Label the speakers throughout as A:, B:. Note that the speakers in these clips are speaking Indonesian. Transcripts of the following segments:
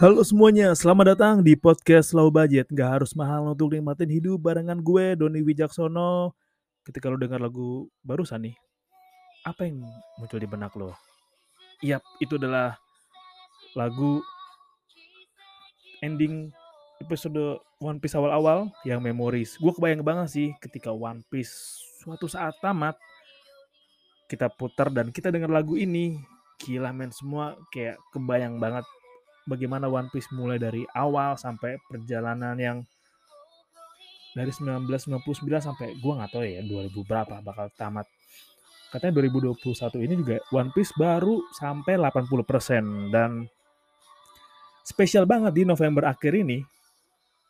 A: Halo semuanya, selamat datang di podcast Low Budget. Gak harus mahal untuk nikmatin hidup barengan gue, Doni Wijaksono. Ketika lo dengar lagu barusan nih, apa yang muncul di benak lo? Yap, itu adalah lagu ending episode One Piece awal-awal yang memories. Gue kebayang banget sih ketika One Piece suatu saat tamat, kita putar dan kita dengar lagu ini. Gila men, semua kayak kebayang banget bagaimana One Piece mulai dari awal sampai perjalanan yang dari 1999 sampai gua nggak tahu ya 2000 berapa bakal tamat. Katanya 2021 ini juga One Piece baru sampai 80% dan spesial banget di November akhir ini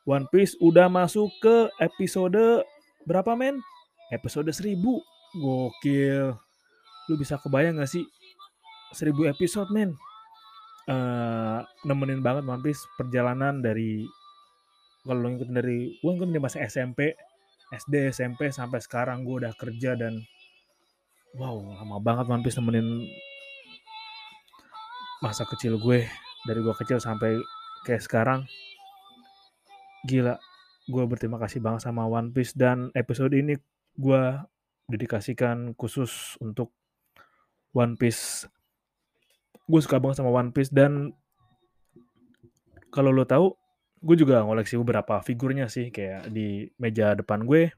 A: One Piece udah masuk ke episode berapa men? Episode 1000. Gokil. Lu bisa kebayang gak sih 1000 episode men? Uh, nemenin banget One Piece perjalanan dari kalau ngikutin dari gue ngikutin di masa SMP SD SMP sampai sekarang gue udah kerja dan wow lama banget One Piece nemenin masa kecil gue dari gue kecil sampai kayak sekarang. Gila gue berterima kasih banget sama One Piece dan episode ini gue dedikasikan khusus untuk One Piece gue suka banget sama One Piece dan kalau lo tahu gue juga ngoleksi beberapa figurnya sih kayak di meja depan gue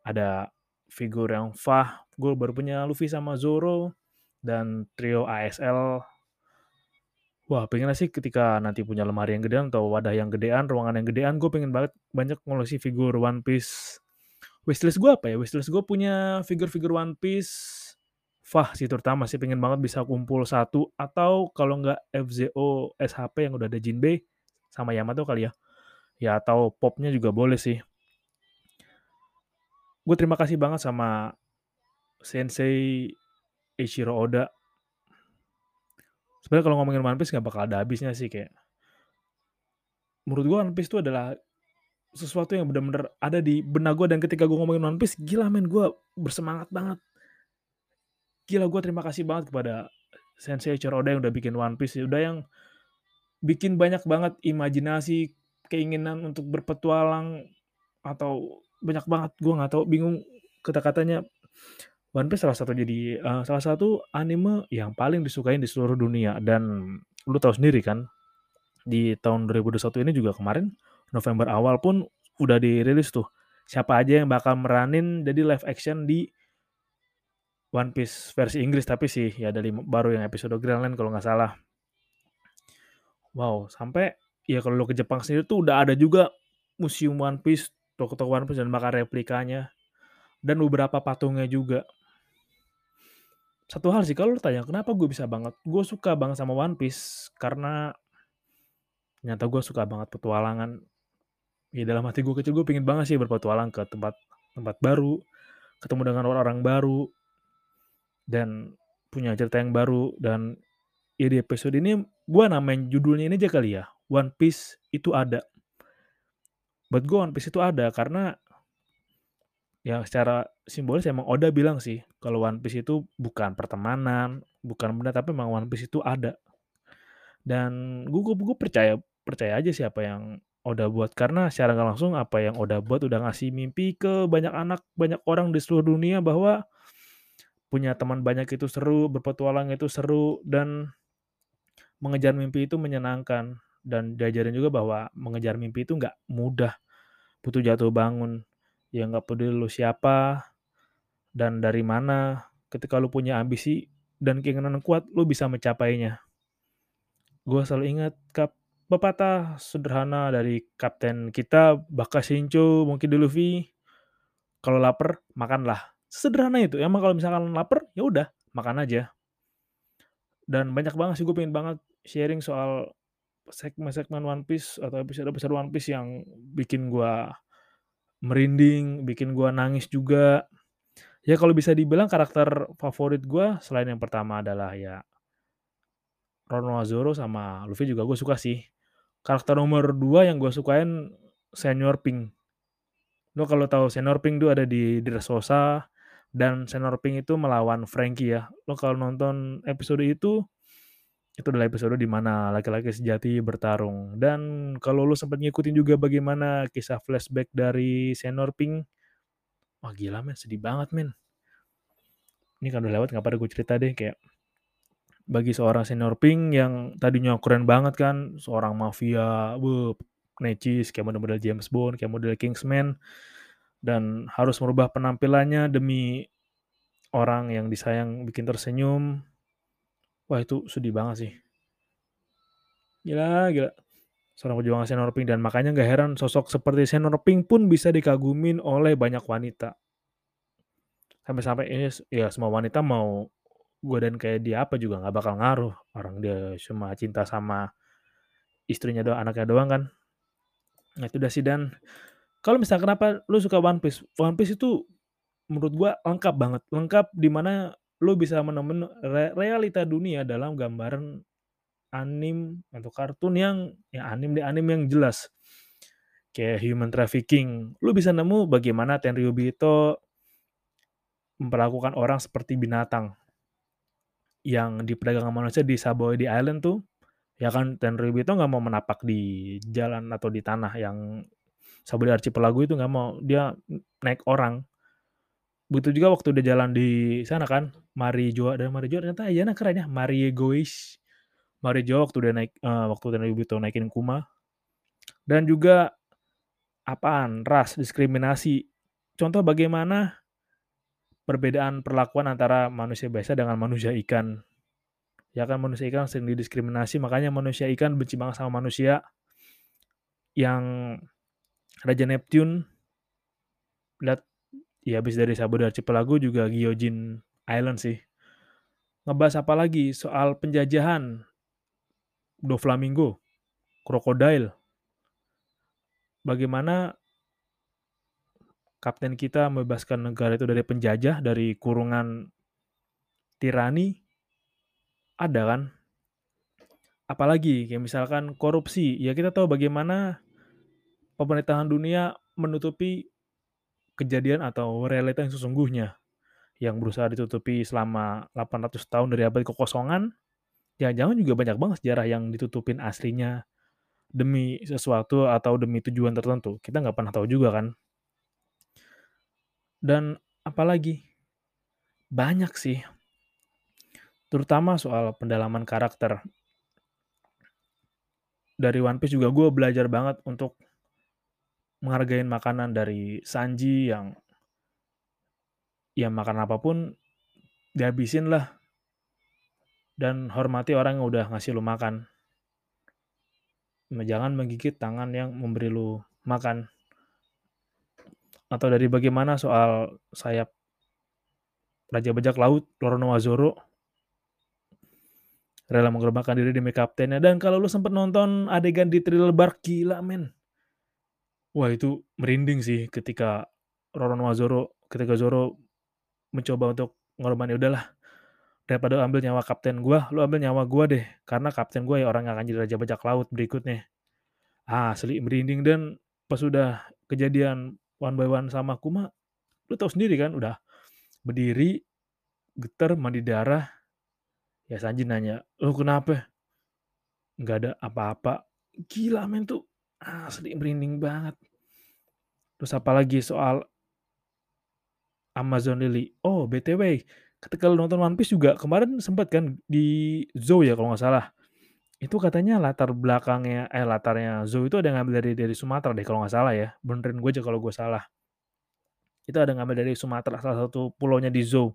A: ada figur yang Fah gue baru punya Luffy sama Zoro dan trio ASL wah pengen sih ketika nanti punya lemari yang gedean atau wadah yang gedean ruangan yang gedean gue pengen banget banyak ngoleksi figur One Piece. Wishlist gue apa ya? Wishlist gue punya figur-figur One Piece Fah sih terutama sih pengen banget bisa kumpul satu atau kalau nggak FZO SHP yang udah ada Jinbei sama Yamato kali ya. Ya atau popnya juga boleh sih. Gue terima kasih banget sama Sensei Eiichiro Oda. Sebenarnya kalau ngomongin One Piece nggak bakal ada habisnya sih kayak. Menurut gue One Piece itu adalah sesuatu yang benar-benar ada di benak gue dan ketika gue ngomongin One Piece gila men gue bersemangat banget gila gue terima kasih banget kepada Sensei Choroda yang udah bikin One Piece udah yang bikin banyak banget imajinasi keinginan untuk berpetualang atau banyak banget gue nggak tahu bingung kata-katanya. One Piece salah satu jadi uh, salah satu anime yang paling disukain di seluruh dunia. Dan lu tahu sendiri kan di tahun 2021 ini juga kemarin November awal pun udah dirilis tuh. Siapa aja yang bakal meranin jadi live action di One Piece versi Inggris tapi sih ya dari baru yang episode Greenland kalau nggak salah. Wow, sampai ya kalau lo ke Jepang sendiri tuh udah ada juga museum One Piece, toko-toko One Piece dan bakal replikanya dan beberapa patungnya juga. Satu hal sih kalau lo tanya kenapa gue bisa banget, gue suka banget sama One Piece karena nyata gue suka banget petualangan. Ya dalam hati gue kecil gue pengen banget sih berpetualang ke tempat tempat baru, ketemu dengan orang-orang baru, dan punya cerita yang baru. Dan ya di episode ini gue namain judulnya ini aja kali ya One Piece itu ada. Buat gue One Piece itu ada karena ya secara simbolis emang Oda bilang sih kalau One Piece itu bukan pertemanan bukan benda tapi memang One Piece itu ada. Dan gue gue percaya percaya aja sih apa yang Oda buat. Karena secara langsung apa yang Oda buat udah ngasih mimpi ke banyak anak, banyak orang di seluruh dunia bahwa punya teman banyak itu seru, berpetualang itu seru dan mengejar mimpi itu menyenangkan. Dan diajarin juga bahwa mengejar mimpi itu nggak mudah, butuh jatuh bangun, ya nggak peduli lu siapa dan dari mana, ketika lu punya ambisi dan keinginan yang kuat, lu bisa mencapainya. Gue selalu ingat kap pepatah sederhana dari kapten kita Baka Shincho mungkin di Luffy kalau lapar makanlah sederhana itu emang kalau misalkan lapar ya udah makan aja dan banyak banget sih gue pengen banget sharing soal segmen-segmen One Piece atau episode-episode One Piece yang bikin gue merinding, bikin gue nangis juga. Ya kalau bisa dibilang karakter favorit gue selain yang pertama adalah ya Rono Zoro sama Luffy juga gue suka sih. Karakter nomor dua yang gue sukain Senior Pink. Lo kalau tahu Senior Pink itu ada di Dressrosa dan Senior Pink itu melawan Frankie ya. Lo kalau nonton episode itu itu adalah episode di mana laki-laki sejati bertarung. Dan kalau lo sempat ngikutin juga bagaimana kisah flashback dari Senior Pink, wah gila men, sedih banget men. Ini kan udah lewat, nggak pada gue cerita deh kayak bagi seorang senior pink yang tadinya keren banget kan, seorang mafia, wuh, necis, kayak model-model James Bond, kayak model Kingsman, dan harus merubah penampilannya demi orang yang disayang bikin tersenyum. Wah itu sedih banget sih. Gila, gila. Seorang pejuang senior pink dan makanya gak heran sosok seperti senior pink pun bisa dikagumin oleh banyak wanita. Sampai-sampai ini ya semua wanita mau gue dan kayak dia apa juga nggak bakal ngaruh. Orang dia cuma cinta sama istrinya doang, anaknya doang kan. Nah itu udah sih dan kalau misalnya kenapa lu suka One Piece? One Piece itu menurut gue lengkap banget. Lengkap di mana lu bisa menemukan re realita dunia dalam gambaran anim atau kartun yang ya anim di anim yang jelas. Kayak human trafficking. Lu bisa nemu bagaimana Tenryubito memperlakukan orang seperti binatang yang diperdagangkan manusia di Saboidi Island tuh ya kan Tenryubito nggak mau menapak di jalan atau di tanah yang Saboidi Archipelago itu nggak mau dia naik orang begitu juga waktu dia jalan di sana kan Mari Joa dan Mari Joa ternyata ya nah keren ya Mari Egois Mari Joa waktu dia naik uh, waktu Tenryubito naikin Kuma dan juga apaan ras diskriminasi contoh bagaimana perbedaan perlakuan antara manusia biasa dengan manusia ikan. Ya kan manusia ikan sering didiskriminasi, makanya manusia ikan benci banget sama manusia. Yang Raja Neptune lihat ya habis dari Sabo dari Archipelago juga Gyojin Island sih. Ngebahas apa lagi soal penjajahan Doflamingo, Crocodile. Bagaimana kapten kita membebaskan negara itu dari penjajah, dari kurungan tirani, ada kan? Apalagi kayak misalkan korupsi, ya kita tahu bagaimana pemerintahan dunia menutupi kejadian atau realita yang sesungguhnya yang berusaha ditutupi selama 800 tahun dari abad kekosongan, jangan-jangan juga banyak banget sejarah yang ditutupin aslinya demi sesuatu atau demi tujuan tertentu. Kita nggak pernah tahu juga kan. Dan apalagi banyak sih. Terutama soal pendalaman karakter. Dari One Piece juga gue belajar banget untuk menghargai makanan dari Sanji yang ya makan apa pun dihabisin lah. Dan hormati orang yang udah ngasih lu makan. Jangan menggigit tangan yang memberi lu makan. Atau dari bagaimana soal sayap Raja Bajak Laut Lorono Wazoro rela mengorbankan diri demi kaptennya. Dan kalau lu sempat nonton adegan di thriller bar gila men wah itu merinding sih ketika Rorono Wazoro ketika Zoro mencoba untuk ngorbanin udahlah daripada ambil nyawa kapten gua lu ambil nyawa gua deh karena kapten gua ya orang yang akan jadi Raja Bajak Laut berikutnya ah asli merinding dan pas sudah kejadian one by one sama Kuma, lu tau sendiri kan, udah berdiri, getar, mandi darah, Ya Sanji nanya, "Lu kenapa?" Nggak ada apa-apa. Gila men tuh asli merinding banget. Terus apalagi soal Amazon Lily. Oh, BTW, ketika lu nonton One Piece juga kemarin sempat kan di Zou ya kalau nggak salah. Itu katanya latar belakangnya eh latarnya Zou itu ada ngambil dari dari Sumatera deh kalau nggak salah ya. Benerin gue aja kalau gue salah. Itu ada ngambil dari Sumatera salah satu pulaunya di Zou.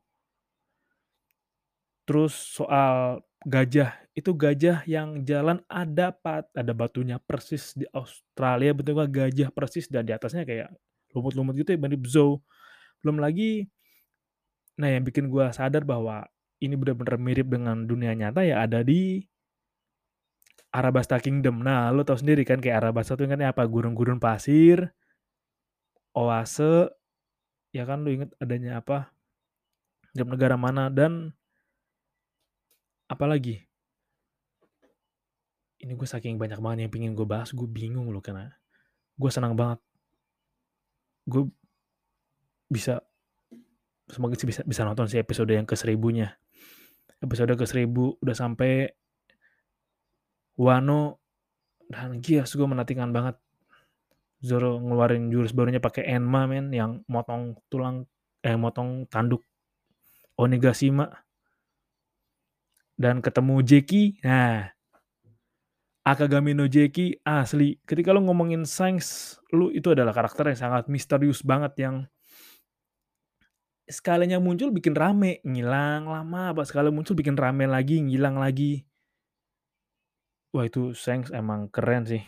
A: Terus soal gajah, itu gajah yang jalan ada pat ada batunya persis di Australia bentuknya gajah persis dan di atasnya kayak lumut-lumut gitu ya mirip Zou. Belum lagi nah yang bikin gue sadar bahwa ini benar-benar mirip dengan dunia nyata ya ada di Arabasta Kingdom. Nah, lo tau sendiri kan kayak Arabasta itu kan apa? Gurun-gurun pasir, oase, ya kan lo inget adanya apa? Di negara mana dan apalagi ini gue saking banyak banget yang pingin gue bahas gue bingung loh karena gue senang banget. Gue bisa semoga sih bisa bisa nonton si episode yang ke seribunya episode ke seribu udah sampai Wano dan Gias gue menantikan banget. Zoro ngeluarin jurus barunya pakai Enma men yang motong tulang eh motong tanduk Onigashima dan ketemu Jeki nah Akagami no Jeki asli. Ketika lo ngomongin Shanks lu itu adalah karakter yang sangat misterius banget yang sekalinya muncul bikin rame. Ngilang lama apa sekali muncul bikin rame lagi ngilang lagi. Wah itu Shanks emang keren sih.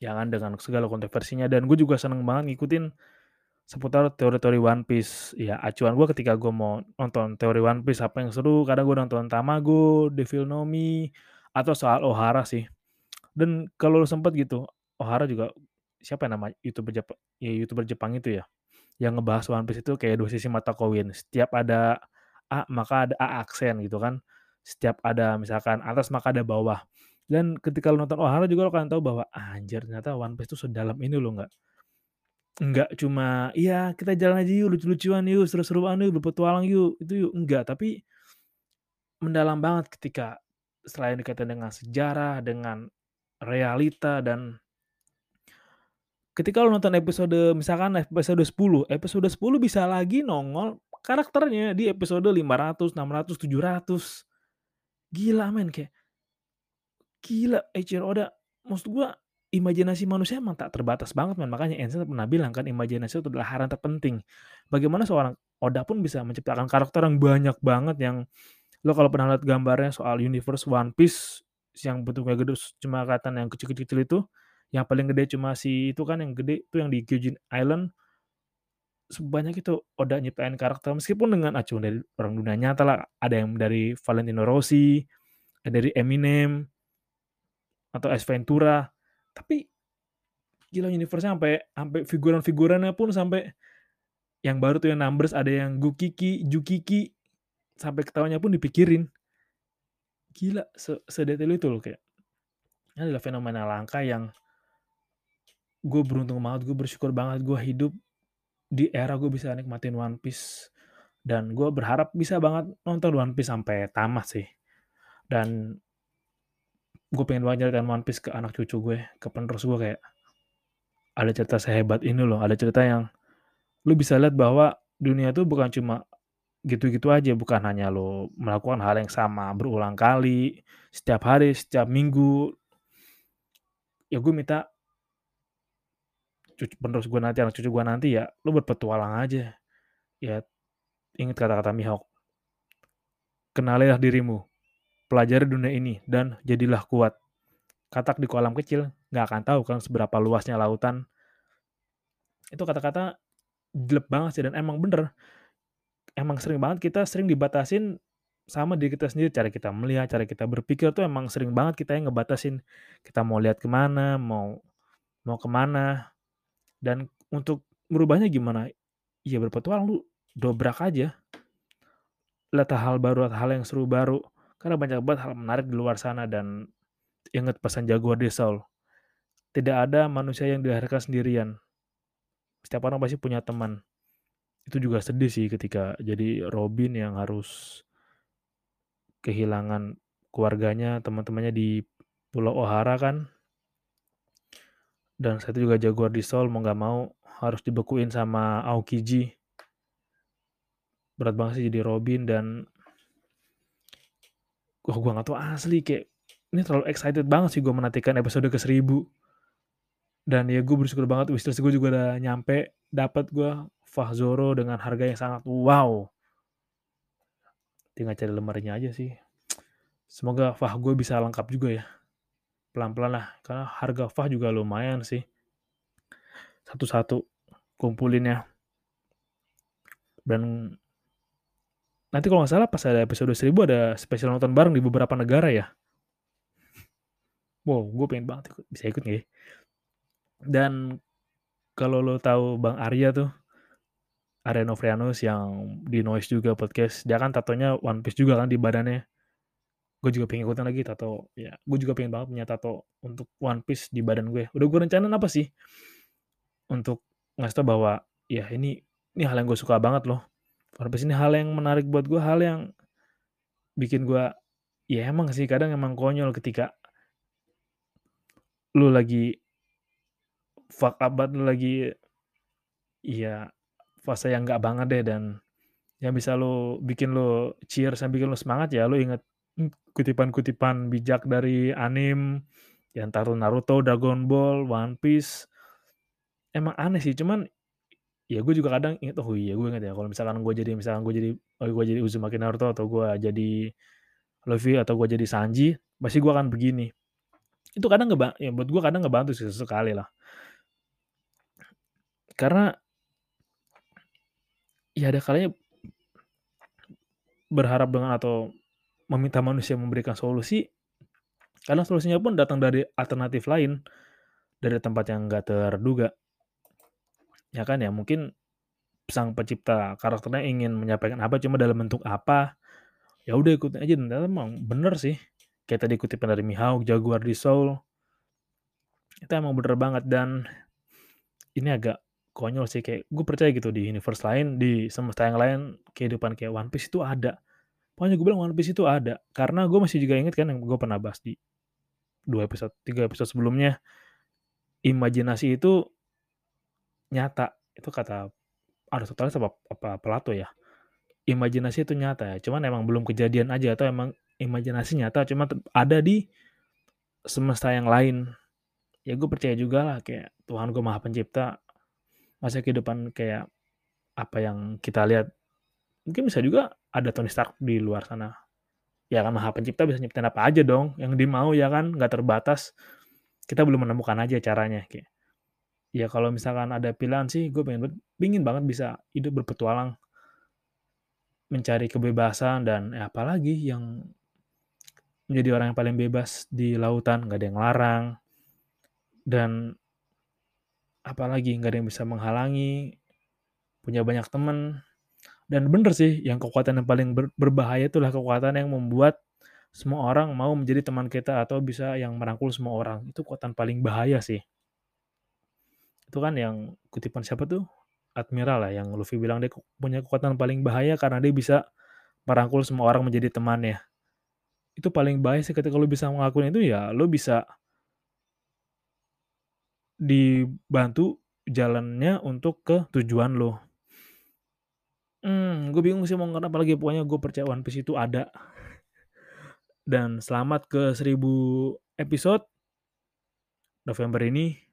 A: Jangan dengan segala kontroversinya. Dan gue juga seneng banget ngikutin seputar teori-teori One Piece. Ya, acuan gue ketika gue mau nonton teori One Piece apa yang seru, kadang gue nonton Tamago, Devil Nomi, atau soal Ohara sih. Dan kalau lo sempet gitu, Ohara juga siapa yang nama youtuber Jepang, ya youtuber Jepang itu ya, yang ngebahas One Piece itu kayak dua sisi mata koin. Setiap ada A maka ada A aksen gitu kan. Setiap ada misalkan atas maka ada bawah. Dan ketika lo nonton Ohara juga lo akan tahu bahwa anjir ternyata One Piece itu sedalam ini lo nggak Enggak cuma, "Iya kita jalan aja yuk, lucu-lucuan yuk, seru-seruan yuk, berpetualang yuk," itu yuk, enggak. Tapi mendalam banget ketika selain dikaitkan dengan sejarah, dengan realita, dan ketika lo nonton episode misalkan episode 10, episode 10 bisa lagi nongol karakternya di episode 500, 600, 700. Gila men, kayak gila Eiichiro Oda. Maksud gua imajinasi manusia emang tak terbatas banget man. Makanya Einstein pernah bilang kan imajinasi itu adalah hal yang terpenting. Bagaimana seorang Oda pun bisa menciptakan karakter yang banyak banget yang lo kalau pernah lihat gambarnya soal universe One Piece yang bentuknya gede cuma kelihatan yang kecil-kecil itu yang paling gede cuma si itu kan yang gede itu yang di Gyojin Island sebanyak itu Oda nyiptain karakter meskipun dengan acuan dari orang dunia nyata lah ada yang dari Valentino Rossi ada dari Eminem atau S tapi gila universe-nya sampai sampai figuran-figurannya pun sampai yang baru tuh yang numbers ada yang Gukiki, Jukiki sampai ketawanya pun dipikirin. Gila, se sedetail itu loh kayak. Ini adalah fenomena langka yang gue beruntung banget, gue bersyukur banget gue hidup di era gue bisa nikmatin One Piece dan gue berharap bisa banget nonton One Piece sampai tamat sih. Dan gue pengen banget nyeritain One Piece ke anak cucu gue, ke penerus gue kayak ada cerita sehebat ini loh, ada cerita yang lu bisa lihat bahwa dunia itu bukan cuma gitu-gitu aja, bukan hanya lo melakukan hal yang sama berulang kali, setiap hari, setiap minggu. Ya gue minta cucu, penerus gue nanti, anak cucu gue nanti ya, lu berpetualang aja. Ya, ingat kata-kata Mihawk. Kenalilah dirimu, pelajari dunia ini dan jadilah kuat. Katak di kolam kecil nggak akan tahu kan seberapa luasnya lautan. Itu kata-kata jelek banget sih dan emang bener. Emang sering banget kita sering dibatasin sama diri kita sendiri cara kita melihat cara kita berpikir tuh emang sering banget kita yang ngebatasin kita mau lihat ke mana mau mau ke mana dan untuk merubahnya gimana ya berpetualang lu dobrak aja lihat hal baru hal yang seru baru karena banyak banget hal menarik di luar sana dan ingat pesan Jaguar de Saul. Tidak ada manusia yang dilahirkan sendirian. Setiap orang pasti punya teman. Itu juga sedih sih ketika jadi Robin yang harus kehilangan keluarganya, teman-temannya di Pulau Ohara kan. Dan saya juga jaguar di Seoul mau nggak mau harus dibekuin sama Aokiji. Berat banget sih jadi Robin dan wah gue gak tau asli kayak ini terlalu excited banget sih gue menantikan episode ke 1000 dan ya gue bersyukur banget wishlist gue juga udah nyampe dapat gue Fah Zoro dengan harga yang sangat wow. Tinggal cari lemarinya aja sih. Semoga Fah gue bisa lengkap juga ya. Pelan-pelan lah karena harga Fah juga lumayan sih. Satu-satu kumpulinnya. Dan nanti kalau nggak salah pas ada episode 1000 ada spesial nonton bareng di beberapa negara ya. Wow gue pengen banget ikut bisa ikut nggak ya? Dan kalau lo tahu Bang Arya tuh Arya Novrianus yang di Noise juga podcast dia kan tatonya One Piece juga kan di badannya. Gue juga pengen ikutan lagi tato ya gue juga pengen banget punya tato untuk One Piece di badan gue. Udah gue rencanain apa sih? Untuk ngasih tau bahwa ya ini ini hal yang gue suka banget loh Piece ini hal yang menarik buat gue hal yang bikin gue ya emang sih kadang emang konyol ketika lu lagi fuck up banget lu lagi ya fase yang nggak banget deh dan yang bisa lu bikin lu cheer sampai bikin lu semangat ya lu inget kutipan-kutipan bijak dari anim yang taruh Naruto, Dragon Ball, One Piece. Emang aneh sih cuman ya gue juga kadang inget oh iya gue inget ya kalau misalkan gue jadi misalkan gue jadi oh gue jadi Uzumaki Naruto atau gue jadi Luffy atau gue jadi Sanji pasti gue akan begini. Itu kadang nggak ya buat gue kadang ngebantu sih sekali lah. Karena ya ada kalanya berharap dengan atau meminta manusia memberikan solusi karena solusinya pun datang dari alternatif lain dari tempat yang nggak terduga ya kan ya mungkin sang pencipta karakternya ingin menyampaikan apa cuma dalam bentuk apa ya udah ikutin aja. Dan emang bener sih. Kayak tadi kutipan dari Mihawk Jaguar di Soul itu emang bener banget. Dan ini agak konyol sih kayak gue percaya gitu di universe lain di semesta yang lain kehidupan kayak One Piece itu ada. Pokoknya gue bilang One Piece itu ada. Karena gue masih juga inget kan yang gue pernah bahas di dua episode tiga episode sebelumnya. Imajinasi itu nyata. Itu kata Aristoteles apa apa Plato ya. Imajinasi itu nyata ya. Cuman emang belum kejadian aja atau emang imajinasi nyata cuma ada di semesta yang lain. Ya gue percaya juga lah kayak Tuhan gue maha pencipta. Masa kehidupan kayak apa yang kita lihat. Mungkin bisa juga ada Tony Stark di luar sana. Ya kan maha pencipta bisa nyiptain apa aja dong. Yang dimau ya kan nggak terbatas. Kita belum menemukan aja caranya kayak ya kalau misalkan ada pilihan sih gue pengen pingin banget bisa hidup berpetualang. Mencari kebebasan dan ya apalagi yang menjadi orang yang paling bebas di lautan nggak ada yang larang. Dan apalagi nggak ada yang bisa menghalangi punya banyak teman. Dan bener sih yang kekuatan yang paling ber berbahaya itulah kekuatan yang membuat semua orang mau menjadi teman kita atau bisa yang merangkul semua orang. Itu kekuatan paling bahaya sih itu kan yang kutipan siapa tuh Admiral lah yang Luffy bilang dia punya kekuatan paling bahaya karena dia bisa merangkul semua orang menjadi temannya. Itu paling bahaya sih ketika lo bisa ngelakuin itu ya lo bisa dibantu jalannya untuk ke tujuan lo. Hmm, gue bingung sih mau kenapa lagi pokoknya gue percaya One Piece itu ada. Dan selamat ke 1000 episode November ini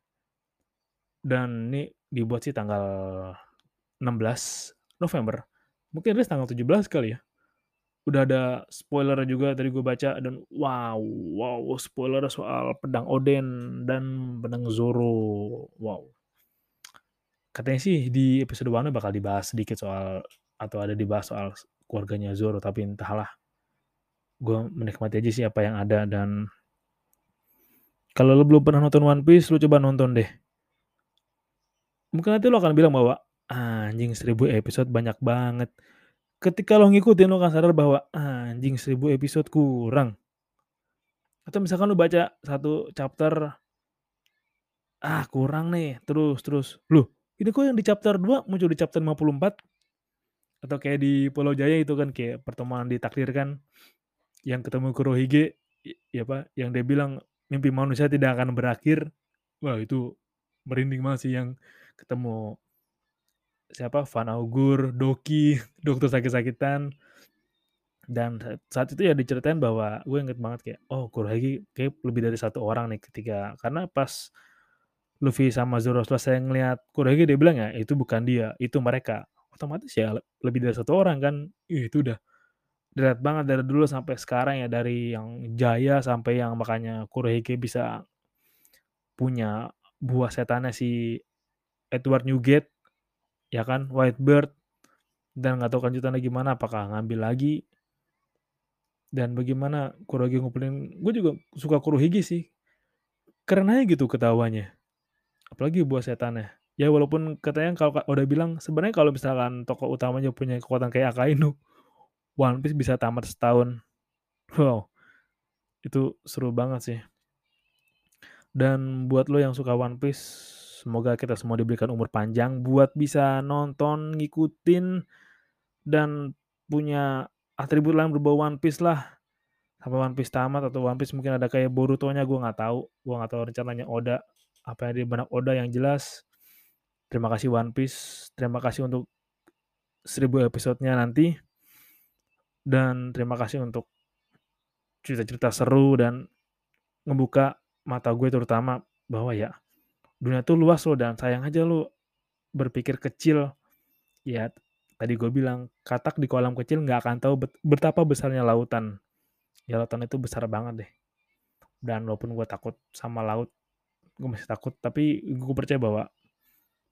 A: dan ini dibuat sih tanggal 16 November. Mungkin rilis tanggal 17 kali ya. Udah ada spoiler juga tadi gue baca dan wow, wow spoiler soal pedang Oden dan pedang Zoro. Wow. Katanya sih di episode 1 bakal dibahas sedikit soal atau ada dibahas soal keluarganya Zoro tapi entahlah. Gue menikmati aja sih apa yang ada dan kalau lo belum pernah nonton One Piece, lo coba nonton deh mungkin nanti lo akan bilang bahwa anjing seribu episode banyak banget. Ketika lo ngikutin lo akan sadar bahwa anjing seribu episode kurang. Atau misalkan lo baca satu chapter ah kurang nih terus terus loh ini kok yang di chapter 2 muncul di chapter 54 atau kayak di Pulau Jaya itu kan kayak pertemuan ditakdirkan yang ketemu Kurohige ya apa yang dia bilang mimpi manusia tidak akan berakhir wah itu merinding banget sih yang ketemu siapa? Van Augur, Doki, dokter sakit-sakitan. Dan saat itu ya diceritain bahwa gue inget banget kayak oh Kurohige kayak lebih dari satu orang nih ketika karena pas Luffy sama Zoro selesai ngeliat Kurohige dia bilang ya itu bukan dia itu mereka. Otomatis ya lebih dari satu orang kan Ih, itu udah dilihat banget dari dulu sampai sekarang ya dari yang Jaya sampai yang makanya Kurohige bisa punya buah setannya si Edward Newgate ya kan Whitebird dan nggak tahu lanjutannya gimana apakah ngambil lagi dan bagaimana Kurohige ngumpulin gue juga suka Kurohige sih. Keren aja gitu ketawanya apalagi buah setannya. Ya walaupun katanya kalau udah bilang sebenarnya kalau misalkan tokoh utamanya punya kekuatan kayak Akainu One Piece bisa tamat setahun. Wow itu seru banget sih. Dan buat lo yang suka One Piece semoga kita semua diberikan umur panjang buat bisa nonton ngikutin dan punya atribut lain berbau One Piece lah. Sampai One Piece tamat atau One Piece mungkin ada kayak Boruto-nya gue nggak tahu. Gue nggak tahu rencananya Oda apa yang di benak Oda yang jelas. Terima kasih One Piece, terima kasih untuk seribu episodenya nanti, dan terima kasih untuk cerita-cerita seru dan ngebuka mata gue terutama bahwa ya dunia tuh luas loh dan sayang aja lo berpikir kecil. Ya tadi gue bilang katak di kolam kecil nggak akan tahu betapa besarnya lautan. Ya lautan itu besar banget deh. Dan walaupun gue takut sama laut gue masih takut tapi gue percaya bahwa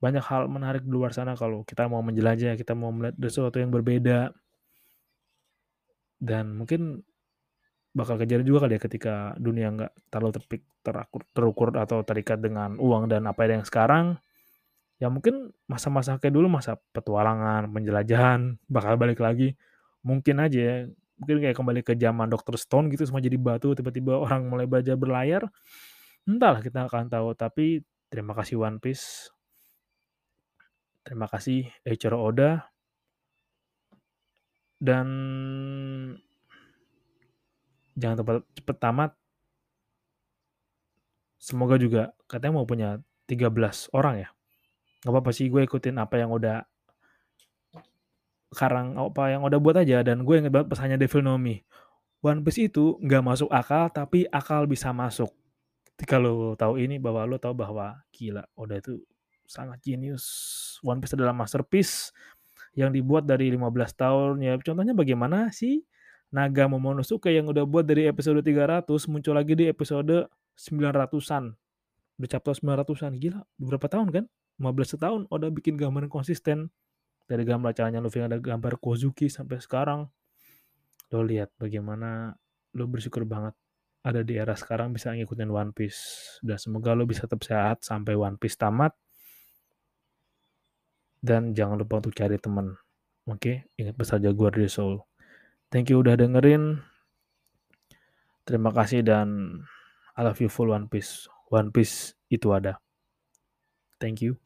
A: banyak hal menarik di luar sana kalau kita mau menjelajah kita mau melihat sesuatu yang berbeda. Dan mungkin bakal kejadian juga kali ya ketika dunia nggak terlalu terpik terakur terukur atau terikat dengan uang dan apa yang sekarang ya mungkin masa-masa kayak dulu masa petualangan penjelajahan bakal balik lagi mungkin aja ya mungkin kayak kembali ke zaman Dr. Stone gitu semua jadi batu tiba-tiba orang mulai belajar berlayar Entahlah kita akan tahu, tapi terima kasih One Piece. Terima kasih Eiichiro Oda. Dan jangan cepat, cepat tamat. Semoga juga katanya mau punya 13 orang ya. Gak apa-apa sih gue ikutin apa yang udah karang apa yang udah buat aja dan gue inget banget pesannya Devil Nomi. One Piece itu nggak masuk akal tapi akal bisa masuk ketika lo tahu ini bahwa lo tahu bahwa gila Oda itu sangat jenius One Piece adalah masterpiece yang dibuat dari 15 tahun ya contohnya bagaimana sih Naga Momonosuke yang udah buat dari episode 300 muncul lagi di episode 900-an udah chapter 900-an gila beberapa tahun kan 15 tahun Oda bikin gambar konsisten dari gambar caranya Luffy ada gambar Kozuki sampai sekarang lo lihat bagaimana lo bersyukur banget ada di era sekarang bisa ngikutin One Piece. Dan semoga lo bisa tetap sehat sampai One Piece tamat. Dan jangan lupa untuk cari teman. Oke, ingat pesan Jaguar di Soul. Thank you udah dengerin. Terima kasih dan I love you full One Piece. One Piece itu ada. Thank you.